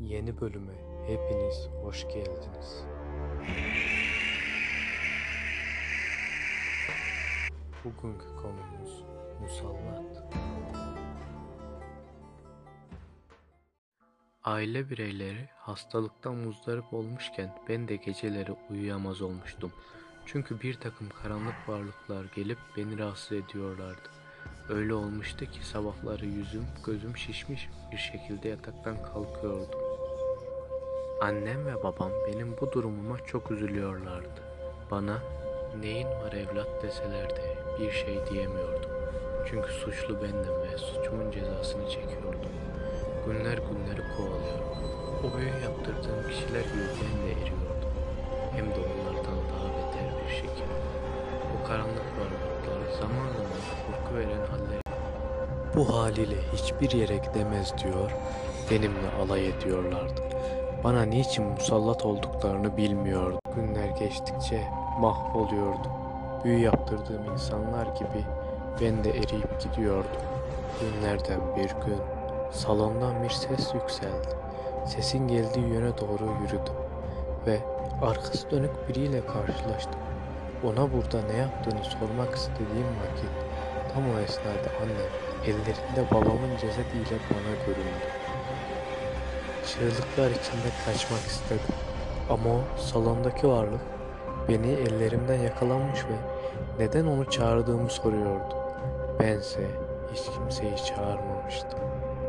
Yeni bölüme hepiniz hoş geldiniz. Bugünkü konumuz musallat. Aile bireyleri hastalıktan muzdarip olmuşken ben de geceleri uyuyamaz olmuştum. Çünkü bir takım karanlık varlıklar gelip beni rahatsız ediyorlardı. Öyle olmuştu ki sabahları yüzüm gözüm şişmiş bir şekilde yataktan kalkıyordum. Annem ve babam benim bu durumuma çok üzülüyorlardı. Bana neyin var evlat deseler de bir şey diyemiyordum. Çünkü suçlu bendim ve suçumun cezasını çekiyordum. Günler günleri kovalıyordum. O büyü yaptırdığım kişiler gibi ben de eriyordum. Hem de onlardan daha beter bir şekilde. O karanlık varlıklar zaman zaman korku veren haller bu haliyle hiçbir yere gidemez diyor, benimle alay ediyorlardı. Bana niçin musallat olduklarını bilmiyordum. Günler geçtikçe mahvoluyordum. Büyü yaptırdığım insanlar gibi ben de eriyip gidiyordum. Günlerden bir gün salondan bir ses yükseldi. Sesin geldiği yöne doğru yürüdüm ve arkası dönük biriyle karşılaştım. Ona burada ne yaptığını sormak istediğim vakit tam o esnada annem ellerinde babamın cesediyle bana göründü. Çığlıklar içinde kaçmak istedim. Ama o salondaki varlık beni ellerimden yakalanmış ve neden onu çağırdığımı soruyordu. Bense hiç kimseyi çağırmamıştım.